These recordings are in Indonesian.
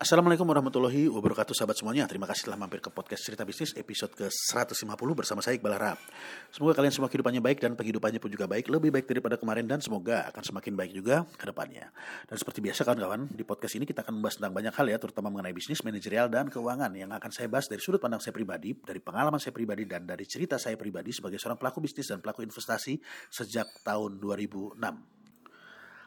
Assalamualaikum warahmatullahi wabarakatuh sahabat semuanya. Terima kasih telah mampir ke podcast cerita bisnis episode ke-150 bersama saya Iqbal Harap. Semoga kalian semua kehidupannya baik dan penghidupannya pun juga baik Lebih baik daripada kemarin dan semoga akan semakin baik juga ke depannya. Dan seperti biasa kawan-kawan di podcast ini kita akan membahas tentang banyak hal ya Terutama mengenai bisnis, manajerial dan keuangan. Yang akan saya bahas dari sudut pandang saya pribadi Dari pengalaman saya pribadi dan dari cerita saya pribadi Sebagai seorang pelaku bisnis dan pelaku investasi sejak tahun 2006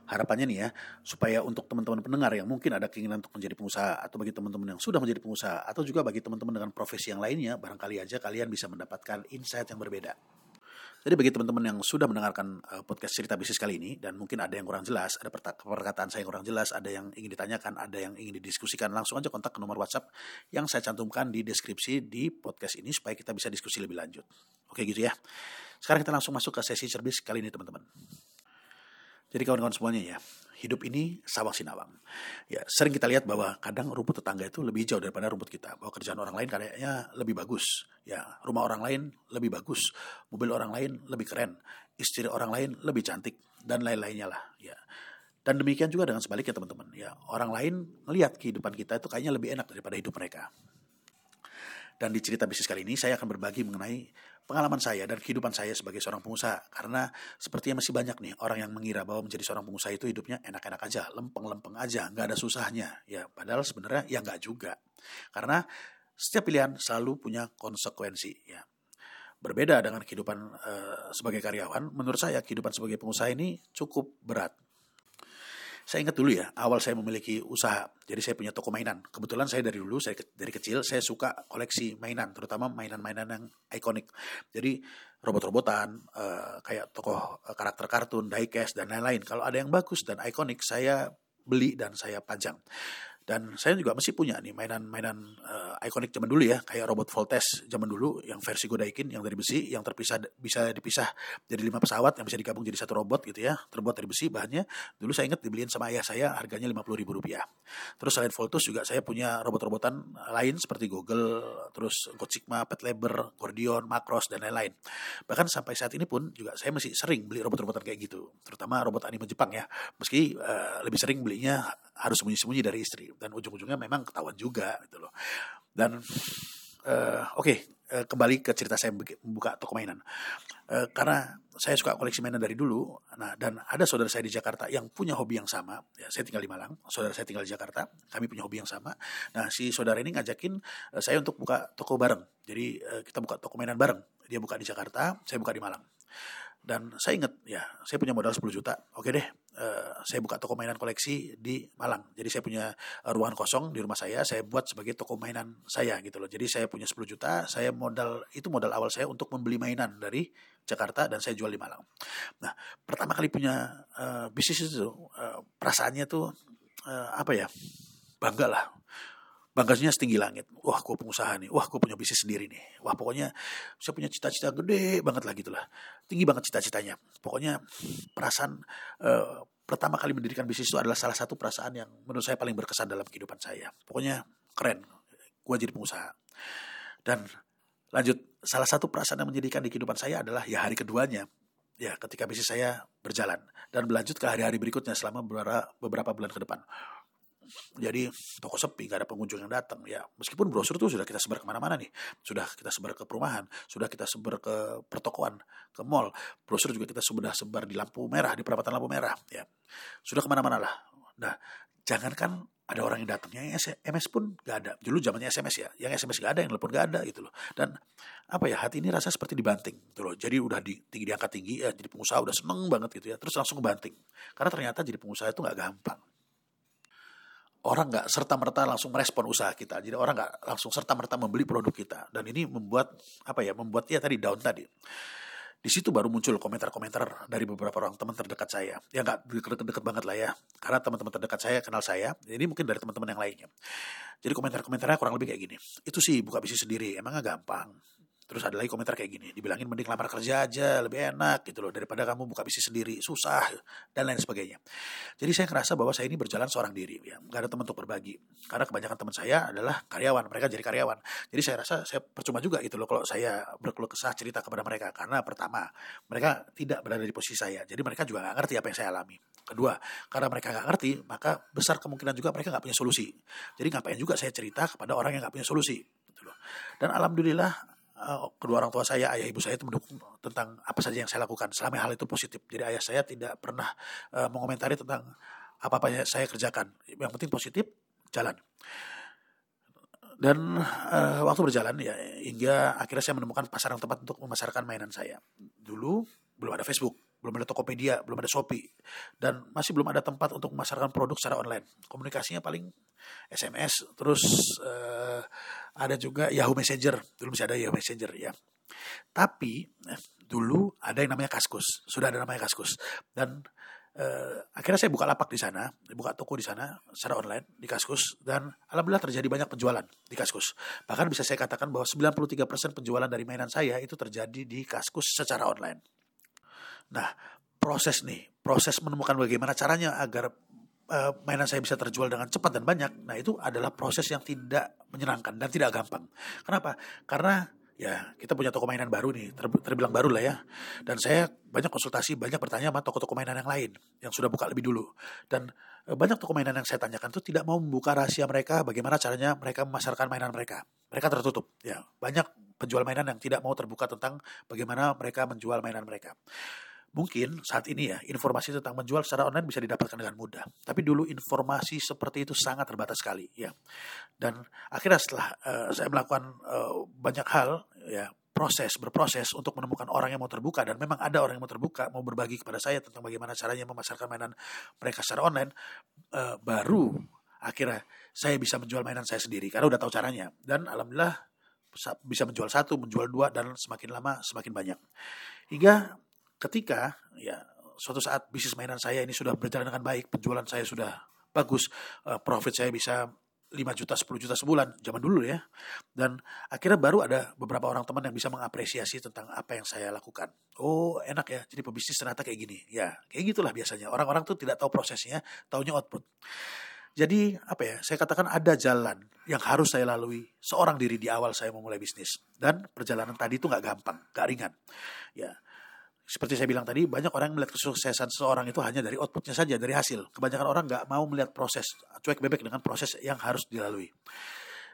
harapannya nih ya supaya untuk teman-teman pendengar yang mungkin ada keinginan untuk menjadi pengusaha atau bagi teman-teman yang sudah menjadi pengusaha atau juga bagi teman-teman dengan profesi yang lainnya barangkali aja kalian bisa mendapatkan insight yang berbeda. Jadi bagi teman-teman yang sudah mendengarkan uh, podcast cerita bisnis kali ini dan mungkin ada yang kurang jelas, ada perkataan saya yang kurang jelas, ada yang ingin ditanyakan, ada yang ingin didiskusikan, langsung aja kontak ke nomor WhatsApp yang saya cantumkan di deskripsi di podcast ini supaya kita bisa diskusi lebih lanjut. Oke gitu ya. Sekarang kita langsung masuk ke sesi cerbis kali ini teman-teman. Jadi kawan-kawan semuanya ya, hidup ini sawang sinawang. Ya, sering kita lihat bahwa kadang rumput tetangga itu lebih jauh daripada rumput kita. Bahwa kerjaan orang lain kayaknya lebih bagus. Ya, rumah orang lain lebih bagus, mobil orang lain lebih keren, istri orang lain lebih cantik dan lain-lainnya lah. Ya. Dan demikian juga dengan sebaliknya teman-teman. Ya, orang lain melihat kehidupan kita itu kayaknya lebih enak daripada hidup mereka. Dan di cerita bisnis kali ini saya akan berbagi mengenai pengalaman saya dan kehidupan saya sebagai seorang pengusaha. Karena sepertinya masih banyak nih orang yang mengira bahwa menjadi seorang pengusaha itu hidupnya enak-enak aja, lempeng-lempeng aja, nggak ada susahnya. Ya, padahal sebenarnya ya nggak juga. Karena setiap pilihan selalu punya konsekuensi. Ya, berbeda dengan kehidupan uh, sebagai karyawan, menurut saya kehidupan sebagai pengusaha ini cukup berat. Saya ingat dulu ya, awal saya memiliki usaha. Jadi saya punya toko mainan. Kebetulan saya dari dulu, saya dari kecil saya suka koleksi mainan, terutama mainan-mainan yang ikonik. Jadi robot-robotan, uh, kayak tokoh uh, karakter kartun, diecast dan lain-lain. Kalau ada yang bagus dan ikonik, saya beli dan saya pajang. Dan saya juga masih punya nih mainan-mainan uh, ikonik zaman dulu ya, kayak robot Voltes zaman dulu yang versi Godaikin yang dari besi, yang terpisah bisa dipisah jadi lima pesawat yang bisa digabung jadi satu robot gitu ya, terbuat dari besi bahannya. Dulu saya ingat dibeliin sama ayah saya harganya lima puluh ribu rupiah. Terus selain Voltus juga saya punya robot-robotan lain seperti Google, terus Sigma, Pet Labor, Gordion, Macross dan lain-lain. Bahkan sampai saat ini pun juga saya masih sering beli robot-robotan kayak gitu, terutama robot anime Jepang ya. Meski uh, lebih sering belinya harus sembunyi-sembunyi dari istri dan ujung-ujungnya memang ketahuan juga gitu loh. Dan uh, oke okay, uh, eh, kembali ke cerita saya membuka toko mainan. Uh, karena saya suka koleksi mainan dari dulu nah dan ada saudara saya di Jakarta yang punya hobi yang sama. Ya saya tinggal di Malang saudara saya tinggal di Jakarta kami punya hobi yang sama. Nah si saudara ini ngajakin uh, saya untuk buka toko bareng. Jadi uh, kita buka toko mainan bareng. Dia buka di Jakarta saya buka di Malang dan saya ingat ya, saya punya modal 10 juta. Oke deh, uh, saya buka toko mainan koleksi di Malang. Jadi saya punya uh, ruangan kosong di rumah saya, saya buat sebagai toko mainan saya gitu loh. Jadi saya punya 10 juta, saya modal itu modal awal saya untuk membeli mainan dari Jakarta dan saya jual di Malang. Nah, pertama kali punya uh, bisnis itu uh, perasaannya tuh uh, apa ya? Bangga lah bangganya setinggi langit. Wah, gue pengusaha nih. Wah, gue punya bisnis sendiri nih. Wah, pokoknya saya punya cita-cita gede banget lah gitulah. Tinggi banget cita-citanya. Pokoknya perasaan uh, pertama kali mendirikan bisnis itu adalah salah satu perasaan yang menurut saya paling berkesan dalam kehidupan saya. Pokoknya keren. Gue jadi pengusaha. Dan lanjut, salah satu perasaan yang menjadikan di kehidupan saya adalah ya hari keduanya. Ya, ketika bisnis saya berjalan dan berlanjut ke hari-hari berikutnya selama beberapa bulan ke depan jadi toko sepi gak ada pengunjung yang datang. Ya meskipun brosur tuh sudah kita sebar ke mana-mana nih. Sudah kita sebar ke perumahan sudah kita sebar ke pertokoan ke mall. Brosur juga kita sudah sebar di lampu merah di perapatan lampu merah ya. Sudah ke mana-mana lah. Nah jangankan ada orang yang datang yang SMS pun gak ada. Dulu zamannya SMS ya yang SMS gak ada yang telepon gak ada gitu loh. Dan apa ya hati ini rasa seperti dibanting gitu loh. Jadi udah di, tinggi diangkat tinggi ya jadi pengusaha udah seneng banget gitu ya terus langsung kebanting karena ternyata jadi pengusaha itu nggak gampang orang nggak serta merta langsung merespon usaha kita. Jadi orang nggak langsung serta merta membeli produk kita. Dan ini membuat apa ya? Membuat ya tadi down tadi. Di situ baru muncul komentar-komentar dari beberapa orang teman terdekat saya. Ya nggak deket-deket banget lah ya. Karena teman-teman terdekat saya kenal saya. Ini mungkin dari teman-teman yang lainnya. Jadi komentar-komentarnya kurang lebih kayak gini. Itu sih buka bisnis sendiri. Emangnya gampang. Terus ada lagi komentar kayak gini, dibilangin mending lamar kerja aja, lebih enak gitu loh daripada kamu buka bisnis sendiri, susah dan lain sebagainya. Jadi saya ngerasa bahwa saya ini berjalan seorang diri, ya, nggak ada teman untuk berbagi. Karena kebanyakan teman saya adalah karyawan, mereka jadi karyawan. Jadi saya rasa saya percuma juga gitu loh kalau saya berkeluh kesah cerita kepada mereka. Karena pertama, mereka tidak berada di posisi saya, jadi mereka juga nggak ngerti apa yang saya alami. Kedua, karena mereka nggak ngerti, maka besar kemungkinan juga mereka nggak punya solusi. Jadi ngapain juga saya cerita kepada orang yang nggak punya solusi. Gitu. Dan alhamdulillah uh, kedua orang tua saya, ayah ibu saya itu mendukung tentang apa saja yang saya lakukan selama hal itu positif. Jadi ayah saya tidak pernah uh, mengomentari tentang apa-apa yang saya kerjakan. Yang penting positif, jalan. Dan uh, waktu berjalan ya hingga akhirnya saya menemukan pasar yang tepat untuk memasarkan mainan saya. Dulu belum ada Facebook, belum ada Tokopedia, belum ada Shopee, dan masih belum ada tempat untuk memasarkan produk secara online. Komunikasinya paling SMS, terus uh, ada juga Yahoo Messenger, dulu masih ada Yahoo Messenger ya. Tapi eh, dulu ada yang namanya Kaskus, sudah ada namanya Kaskus, dan uh, akhirnya saya buka lapak di sana, buka toko di sana secara online di Kaskus, dan alhamdulillah terjadi banyak penjualan di Kaskus. Bahkan bisa saya katakan bahwa 93% penjualan dari mainan saya itu terjadi di Kaskus secara online. Nah, proses nih, proses menemukan bagaimana caranya agar uh, mainan saya bisa terjual dengan cepat dan banyak, nah itu adalah proses yang tidak menyenangkan dan tidak gampang. Kenapa? Karena ya kita punya toko mainan baru nih, ter, terbilang baru lah ya. Dan saya banyak konsultasi, banyak bertanya sama toko-toko mainan yang lain yang sudah buka lebih dulu. Dan uh, banyak toko mainan yang saya tanyakan itu tidak mau membuka rahasia mereka, bagaimana caranya mereka memasarkan mainan mereka. Mereka tertutup. Ya, banyak penjual mainan yang tidak mau terbuka tentang bagaimana mereka menjual mainan mereka mungkin saat ini ya informasi tentang menjual secara online bisa didapatkan dengan mudah. Tapi dulu informasi seperti itu sangat terbatas sekali ya. Dan akhirnya setelah uh, saya melakukan uh, banyak hal ya proses berproses untuk menemukan orang yang mau terbuka dan memang ada orang yang mau terbuka mau berbagi kepada saya tentang bagaimana caranya memasarkan mainan mereka secara online uh, baru akhirnya saya bisa menjual mainan saya sendiri karena udah tahu caranya dan alhamdulillah bisa menjual satu menjual dua dan semakin lama semakin banyak hingga ketika ya suatu saat bisnis mainan saya ini sudah berjalan dengan baik, penjualan saya sudah bagus, uh, profit saya bisa 5 juta, 10 juta sebulan, zaman dulu ya. Dan akhirnya baru ada beberapa orang teman yang bisa mengapresiasi tentang apa yang saya lakukan. Oh enak ya, jadi pebisnis ternyata kayak gini. Ya kayak gitulah biasanya. Orang-orang tuh tidak tahu prosesnya, taunya output. Jadi apa ya, saya katakan ada jalan yang harus saya lalui seorang diri di awal saya memulai bisnis. Dan perjalanan tadi itu nggak gampang, nggak ringan. Ya, seperti saya bilang tadi, banyak orang melihat kesuksesan seseorang itu hanya dari outputnya saja, dari hasil. Kebanyakan orang nggak mau melihat proses, cuek bebek dengan proses yang harus dilalui.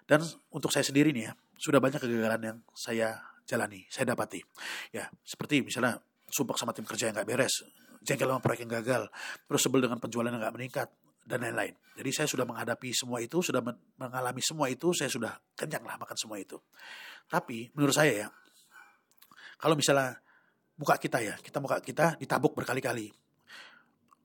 Dan untuk saya sendiri nih ya, sudah banyak kegagalan yang saya jalani, saya dapati. Ya, seperti misalnya sumpah sama tim kerja yang nggak beres, jengkel sama proyek yang gagal, terus sebel dengan penjualan yang nggak meningkat, dan lain-lain. Jadi saya sudah menghadapi semua itu, sudah mengalami semua itu, saya sudah kenyang lah makan semua itu. Tapi menurut saya ya, kalau misalnya muka kita ya, kita muka kita ditabuk berkali-kali.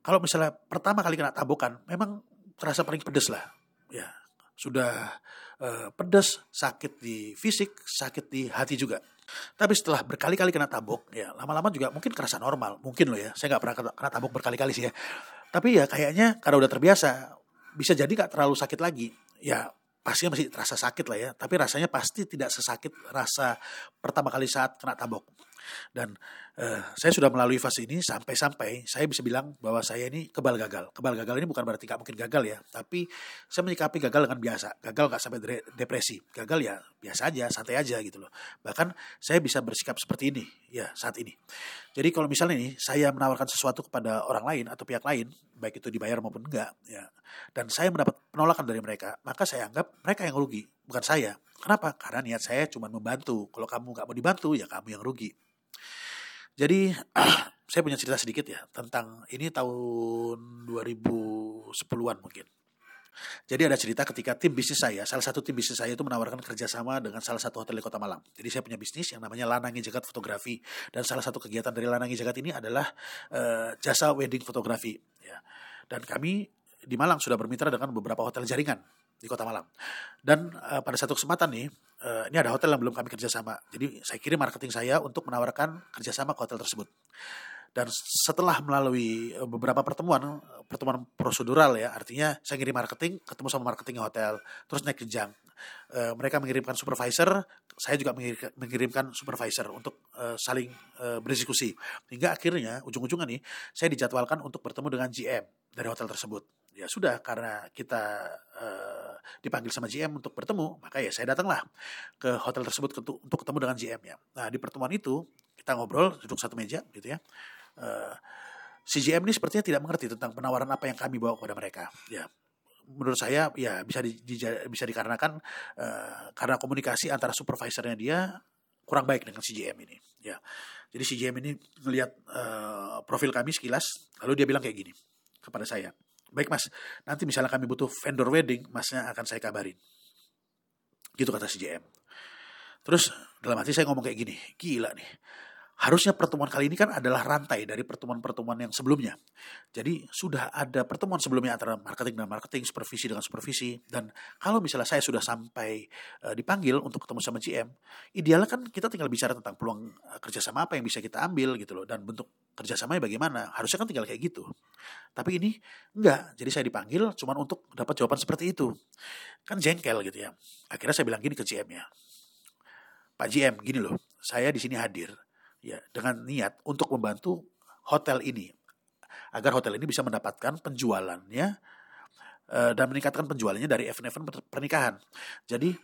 Kalau misalnya pertama kali kena tabukan, memang terasa paling pedes lah. Ya, sudah uh, pedes, sakit di fisik, sakit di hati juga. Tapi setelah berkali-kali kena tabuk, ya lama-lama juga mungkin kerasa normal. Mungkin loh ya, saya nggak pernah kena tabuk berkali-kali sih ya. Tapi ya kayaknya karena udah terbiasa, bisa jadi nggak terlalu sakit lagi. Ya pastinya masih terasa sakit lah ya. Tapi rasanya pasti tidak sesakit rasa pertama kali saat kena tabuk. Dan uh, saya sudah melalui fase ini sampai-sampai saya bisa bilang bahwa saya ini kebal gagal. Kebal gagal ini bukan berarti gak mungkin gagal ya, tapi saya menyikapi gagal dengan biasa. Gagal gak sampai depresi. Gagal ya biasa aja, santai aja gitu loh. Bahkan saya bisa bersikap seperti ini ya saat ini. Jadi kalau misalnya nih saya menawarkan sesuatu kepada orang lain atau pihak lain, baik itu dibayar maupun enggak, ya, dan saya mendapat penolakan dari mereka, maka saya anggap mereka yang rugi, bukan saya. Kenapa? Karena niat saya cuma membantu. Kalau kamu nggak mau dibantu, ya kamu yang rugi. Jadi saya punya cerita sedikit ya tentang ini tahun 2010-an mungkin. Jadi ada cerita ketika tim bisnis saya, salah satu tim bisnis saya itu menawarkan kerjasama dengan salah satu hotel di Kota Malang. Jadi saya punya bisnis yang namanya Lanangi Jagat Fotografi dan salah satu kegiatan dari Lanangi Jagat ini adalah uh, jasa wedding fotografi. Ya. Dan kami di Malang sudah bermitra dengan beberapa hotel jaringan di Kota Malang. Dan uh, pada satu kesempatan nih uh, ini ada hotel yang belum kami kerjasama. Jadi saya kirim marketing saya untuk menawarkan kerjasama ke hotel tersebut. Dan setelah melalui eh, beberapa pertemuan, pertemuan prosedural ya, artinya saya ngirim marketing, ketemu sama marketing hotel, terus naik jenjang. E, mereka mengirimkan supervisor, saya juga mengirimkan supervisor untuk e, saling e, berdiskusi. Hingga akhirnya ujung-ujungnya nih, saya dijadwalkan untuk bertemu dengan GM dari hotel tersebut. Ya sudah, karena kita e, dipanggil sama GM untuk bertemu, maka ya saya datanglah ke hotel tersebut untuk ketemu dengan GM-nya. Nah di pertemuan itu kita ngobrol duduk satu meja gitu ya si GM ini sepertinya tidak mengerti tentang penawaran apa yang kami bawa kepada mereka. Ya, menurut saya ya bisa di, di, bisa dikarenakan uh, karena komunikasi antara supervisornya dia kurang baik dengan GM ini. Ya, jadi GM ini melihat uh, profil kami sekilas, lalu dia bilang kayak gini kepada saya. Baik mas, nanti misalnya kami butuh vendor wedding, masnya akan saya kabarin. Gitu kata GM. Terus dalam hati saya ngomong kayak gini, gila nih Harusnya pertemuan kali ini kan adalah rantai dari pertemuan-pertemuan yang sebelumnya. Jadi sudah ada pertemuan sebelumnya antara marketing dan marketing, supervisi dengan supervisi. Dan kalau misalnya saya sudah sampai uh, dipanggil untuk ketemu sama GM, idealnya kan kita tinggal bicara tentang peluang uh, kerjasama apa yang bisa kita ambil gitu loh. Dan bentuk kerjasamanya bagaimana. Harusnya kan tinggal kayak gitu. Tapi ini enggak. Jadi saya dipanggil cuma untuk dapat jawaban seperti itu. Kan jengkel gitu ya. Akhirnya saya bilang gini ke GM ya. Pak GM, gini loh, saya di sini hadir ya dengan niat untuk membantu hotel ini agar hotel ini bisa mendapatkan penjualannya uh, dan meningkatkan penjualannya dari event-event pernikahan. Jadi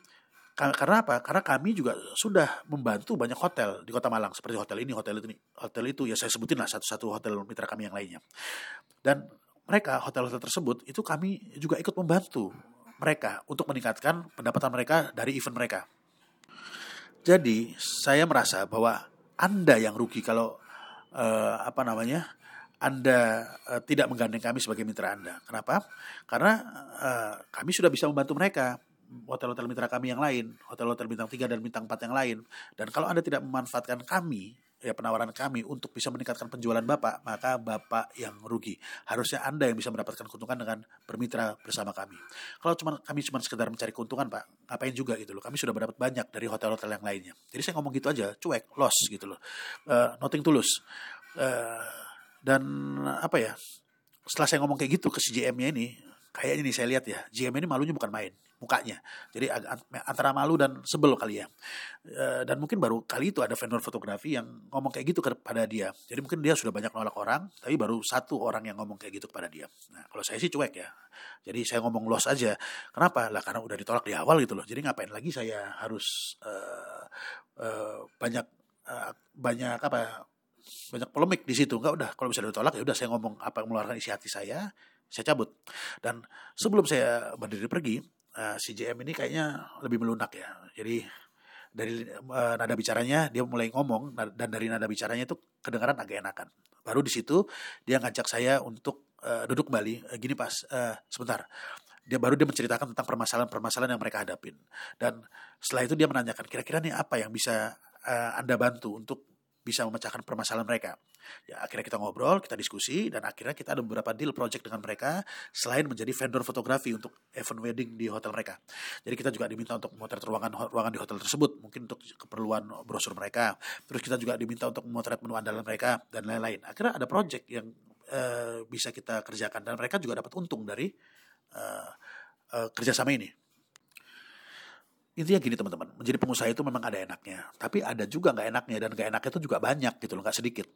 karena apa? Karena kami juga sudah membantu banyak hotel di Kota Malang seperti hotel ini, hotel itu, hotel itu ya saya sebutin lah satu-satu hotel mitra kami yang lainnya. Dan mereka hotel-hotel tersebut itu kami juga ikut membantu mereka untuk meningkatkan pendapatan mereka dari event mereka. Jadi saya merasa bahwa anda yang rugi kalau uh, apa namanya anda uh, tidak menggandeng kami sebagai mitra Anda. Kenapa? Karena uh, kami sudah bisa membantu mereka hotel-hotel mitra kami yang lain, hotel-hotel bintang 3 dan bintang 4 yang lain. Dan kalau Anda tidak memanfaatkan kami ya penawaran kami untuk bisa meningkatkan penjualan Bapak, maka Bapak yang rugi. Harusnya Anda yang bisa mendapatkan keuntungan dengan bermitra bersama kami. Kalau cuma kami cuma sekedar mencari keuntungan, Pak, ngapain juga gitu loh. Kami sudah mendapat banyak dari hotel-hotel yang lainnya. Jadi saya ngomong gitu aja, cuek, loss gitu loh. Uh, nothing tulus. Uh, dan apa ya? Setelah saya ngomong kayak gitu ke si GM-nya ini, kayaknya nih saya lihat ya, GM ini malunya bukan main mukanya. Jadi antara malu dan sebel kali ya. E, dan mungkin baru kali itu ada vendor fotografi yang ngomong kayak gitu kepada dia. Jadi mungkin dia sudah banyak nolak orang, tapi baru satu orang yang ngomong kayak gitu kepada dia. Nah, kalau saya sih cuek ya. Jadi saya ngomong los aja. Kenapa? Lah karena udah ditolak di awal gitu loh. Jadi ngapain lagi saya harus uh, uh, banyak uh, banyak apa banyak polemik di situ enggak udah kalau bisa ditolak ya udah saya ngomong apa yang mengeluarkan isi hati saya saya cabut dan sebelum saya berdiri pergi uh, si JM ini kayaknya lebih melunak ya. Jadi dari uh, nada bicaranya dia mulai ngomong dan dari nada bicaranya itu kedengaran agak enakan. Baru di situ dia ngajak saya untuk uh, duduk kembali. Gini pas uh, sebentar. Dia baru dia menceritakan tentang permasalahan-permasalahan yang mereka hadapin. Dan setelah itu dia menanyakan kira-kira nih apa yang bisa uh, Anda bantu untuk bisa memecahkan permasalahan mereka. Ya akhirnya kita ngobrol, kita diskusi dan akhirnya kita ada beberapa deal project dengan mereka selain menjadi vendor fotografi untuk event wedding di hotel mereka. Jadi kita juga diminta untuk memotret ruangan ruangan di hotel tersebut mungkin untuk keperluan brosur mereka. Terus kita juga diminta untuk memotret menu andalan mereka dan lain-lain. Akhirnya ada project yang uh, bisa kita kerjakan dan mereka juga dapat untung dari uh, uh, kerjasama ini. Intinya gini teman-teman, menjadi pengusaha itu memang ada enaknya, tapi ada juga nggak enaknya dan nggak enaknya itu juga banyak gitu loh, nggak sedikit.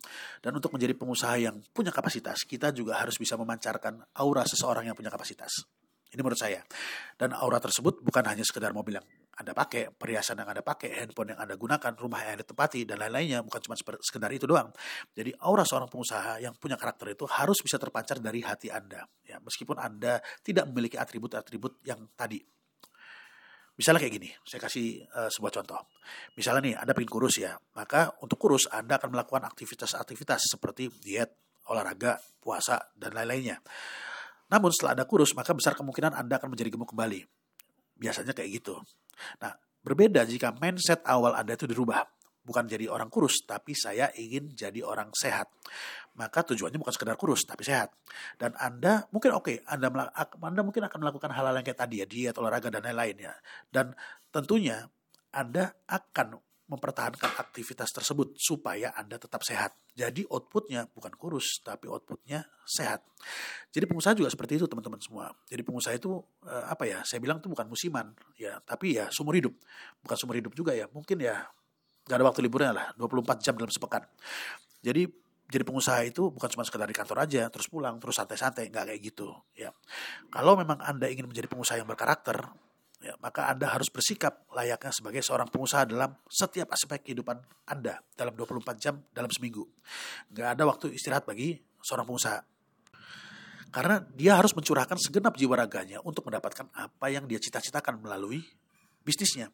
Dan untuk menjadi pengusaha yang punya kapasitas, kita juga harus bisa memancarkan aura seseorang yang punya kapasitas. Ini menurut saya. Dan aura tersebut bukan hanya sekedar mobil yang Anda pakai, perhiasan yang Anda pakai, handphone yang Anda gunakan, rumah yang Anda tepati, dan lain-lainnya. Bukan cuma sekedar itu doang. Jadi aura seorang pengusaha yang punya karakter itu harus bisa terpancar dari hati Anda. Ya, meskipun Anda tidak memiliki atribut-atribut yang tadi Misalnya kayak gini, saya kasih uh, sebuah contoh. Misalnya nih, Anda pengen kurus ya, maka untuk kurus Anda akan melakukan aktivitas-aktivitas seperti diet, olahraga, puasa, dan lain-lainnya. Namun setelah Anda kurus, maka besar kemungkinan Anda akan menjadi gemuk kembali. Biasanya kayak gitu. Nah, berbeda jika mindset awal Anda itu dirubah bukan jadi orang kurus, tapi saya ingin jadi orang sehat. Maka tujuannya bukan sekedar kurus, tapi sehat. Dan Anda mungkin oke, okay, Anda, Anda mungkin akan melakukan hal-hal yang kayak tadi ya, diet, olahraga, dan lain-lain ya. Dan tentunya Anda akan mempertahankan aktivitas tersebut supaya Anda tetap sehat. Jadi outputnya bukan kurus, tapi outputnya sehat. Jadi pengusaha juga seperti itu teman-teman semua. Jadi pengusaha itu eh, apa ya? Saya bilang itu bukan musiman, ya, tapi ya sumur hidup. Bukan sumur hidup juga ya. Mungkin ya nggak ada waktu liburnya lah, 24 jam dalam sepekan. Jadi jadi pengusaha itu bukan cuma sekedar di kantor aja, terus pulang, terus santai-santai, nggak kayak gitu. Ya, kalau memang anda ingin menjadi pengusaha yang berkarakter, ya, maka Anda harus bersikap layaknya sebagai seorang pengusaha dalam setiap aspek kehidupan Anda dalam 24 jam dalam seminggu. Nggak ada waktu istirahat bagi seorang pengusaha. Karena dia harus mencurahkan segenap jiwa raganya untuk mendapatkan apa yang dia cita-citakan melalui bisnisnya.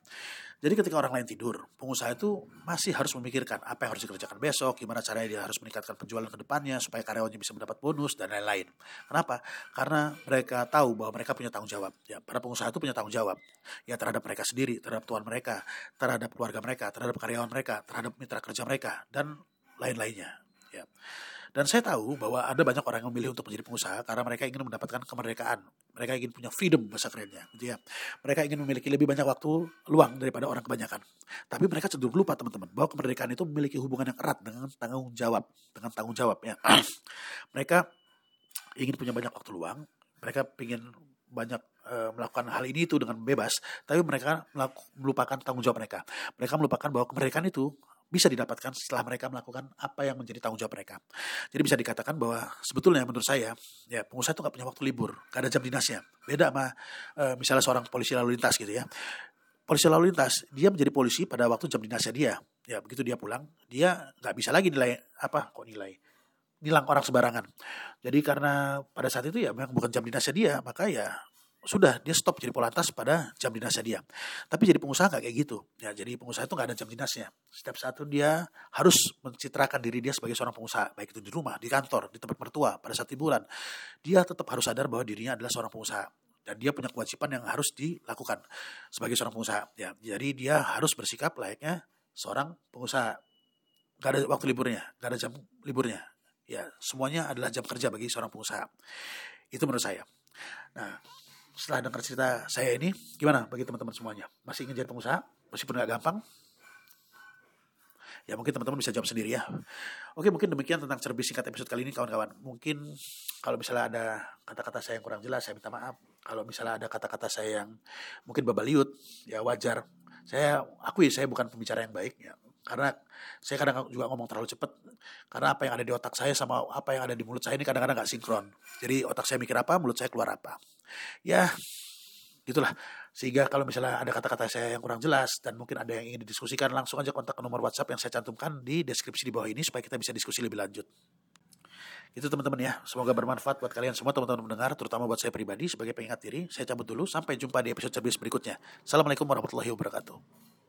Jadi ketika orang lain tidur, pengusaha itu masih harus memikirkan apa yang harus dikerjakan besok, gimana caranya dia harus meningkatkan penjualan ke depannya supaya karyawannya bisa mendapat bonus dan lain-lain. Kenapa? Karena mereka tahu bahwa mereka punya tanggung jawab. Ya, para pengusaha itu punya tanggung jawab ya terhadap mereka sendiri, terhadap tuan mereka, terhadap keluarga mereka, terhadap karyawan mereka, terhadap mitra kerja mereka dan lain-lainnya. Ya. Dan saya tahu bahwa ada banyak orang yang memilih untuk menjadi pengusaha karena mereka ingin mendapatkan kemerdekaan. Mereka ingin punya freedom bahasa kerennya. Gitu ya. Mereka ingin memiliki lebih banyak waktu luang daripada orang kebanyakan. Tapi mereka cenderung lupa teman-teman bahwa kemerdekaan itu memiliki hubungan yang erat dengan tanggung jawab. Dengan tanggung jawab ya. mereka ingin punya banyak waktu luang. Mereka ingin banyak e, melakukan hal ini itu dengan bebas, tapi mereka melupakan tanggung jawab mereka. Mereka melupakan bahwa kemerdekaan itu bisa didapatkan setelah mereka melakukan apa yang menjadi tanggung jawab mereka. Jadi bisa dikatakan bahwa sebetulnya menurut saya, ya pengusaha itu nggak punya waktu libur, nggak ada jam dinasnya. Beda sama e, misalnya seorang polisi lalu lintas gitu ya. Polisi lalu lintas, dia menjadi polisi pada waktu jam dinasnya dia. Ya begitu dia pulang, dia nggak bisa lagi nilai apa kok nilai nilang orang sembarangan. Jadi karena pada saat itu ya memang bukan jam dinasnya dia, maka ya sudah dia stop jadi polantas pada jam dinasnya dia. Tapi jadi pengusaha nggak kayak gitu. Ya, jadi pengusaha itu nggak ada jam dinasnya. Setiap saat itu dia harus mencitrakan diri dia sebagai seorang pengusaha, baik itu di rumah, di kantor, di tempat mertua, pada saat liburan. Dia tetap harus sadar bahwa dirinya adalah seorang pengusaha dan dia punya kewajiban yang harus dilakukan sebagai seorang pengusaha. Ya, jadi dia harus bersikap layaknya seorang pengusaha. Gak ada waktu liburnya, gak ada jam liburnya. Ya, semuanya adalah jam kerja bagi seorang pengusaha. Itu menurut saya. Nah, setelah dengar cerita saya ini, gimana bagi teman-teman semuanya? Masih ingin jadi pengusaha? Meskipun nggak gampang? Ya mungkin teman-teman bisa jawab sendiri ya. Oke mungkin demikian tentang cerbis singkat episode kali ini kawan-kawan. Mungkin kalau misalnya ada kata-kata saya yang kurang jelas, saya minta maaf. Kalau misalnya ada kata-kata saya yang mungkin babaliut, ya wajar. Saya akui saya bukan pembicara yang baik ya. Karena saya kadang juga ngomong terlalu cepat. Karena apa yang ada di otak saya sama apa yang ada di mulut saya ini kadang-kadang nggak sinkron. Jadi otak saya mikir apa, mulut saya keluar apa. Ya, gitulah. Sehingga kalau misalnya ada kata-kata saya yang kurang jelas dan mungkin ada yang ingin didiskusikan, langsung aja kontak ke nomor WhatsApp yang saya cantumkan di deskripsi di bawah ini supaya kita bisa diskusi lebih lanjut. Itu teman-teman ya, semoga bermanfaat buat kalian semua teman-teman mendengar, terutama buat saya pribadi sebagai pengingat diri. Saya cabut dulu, sampai jumpa di episode cerbis berikutnya. Assalamualaikum warahmatullahi wabarakatuh.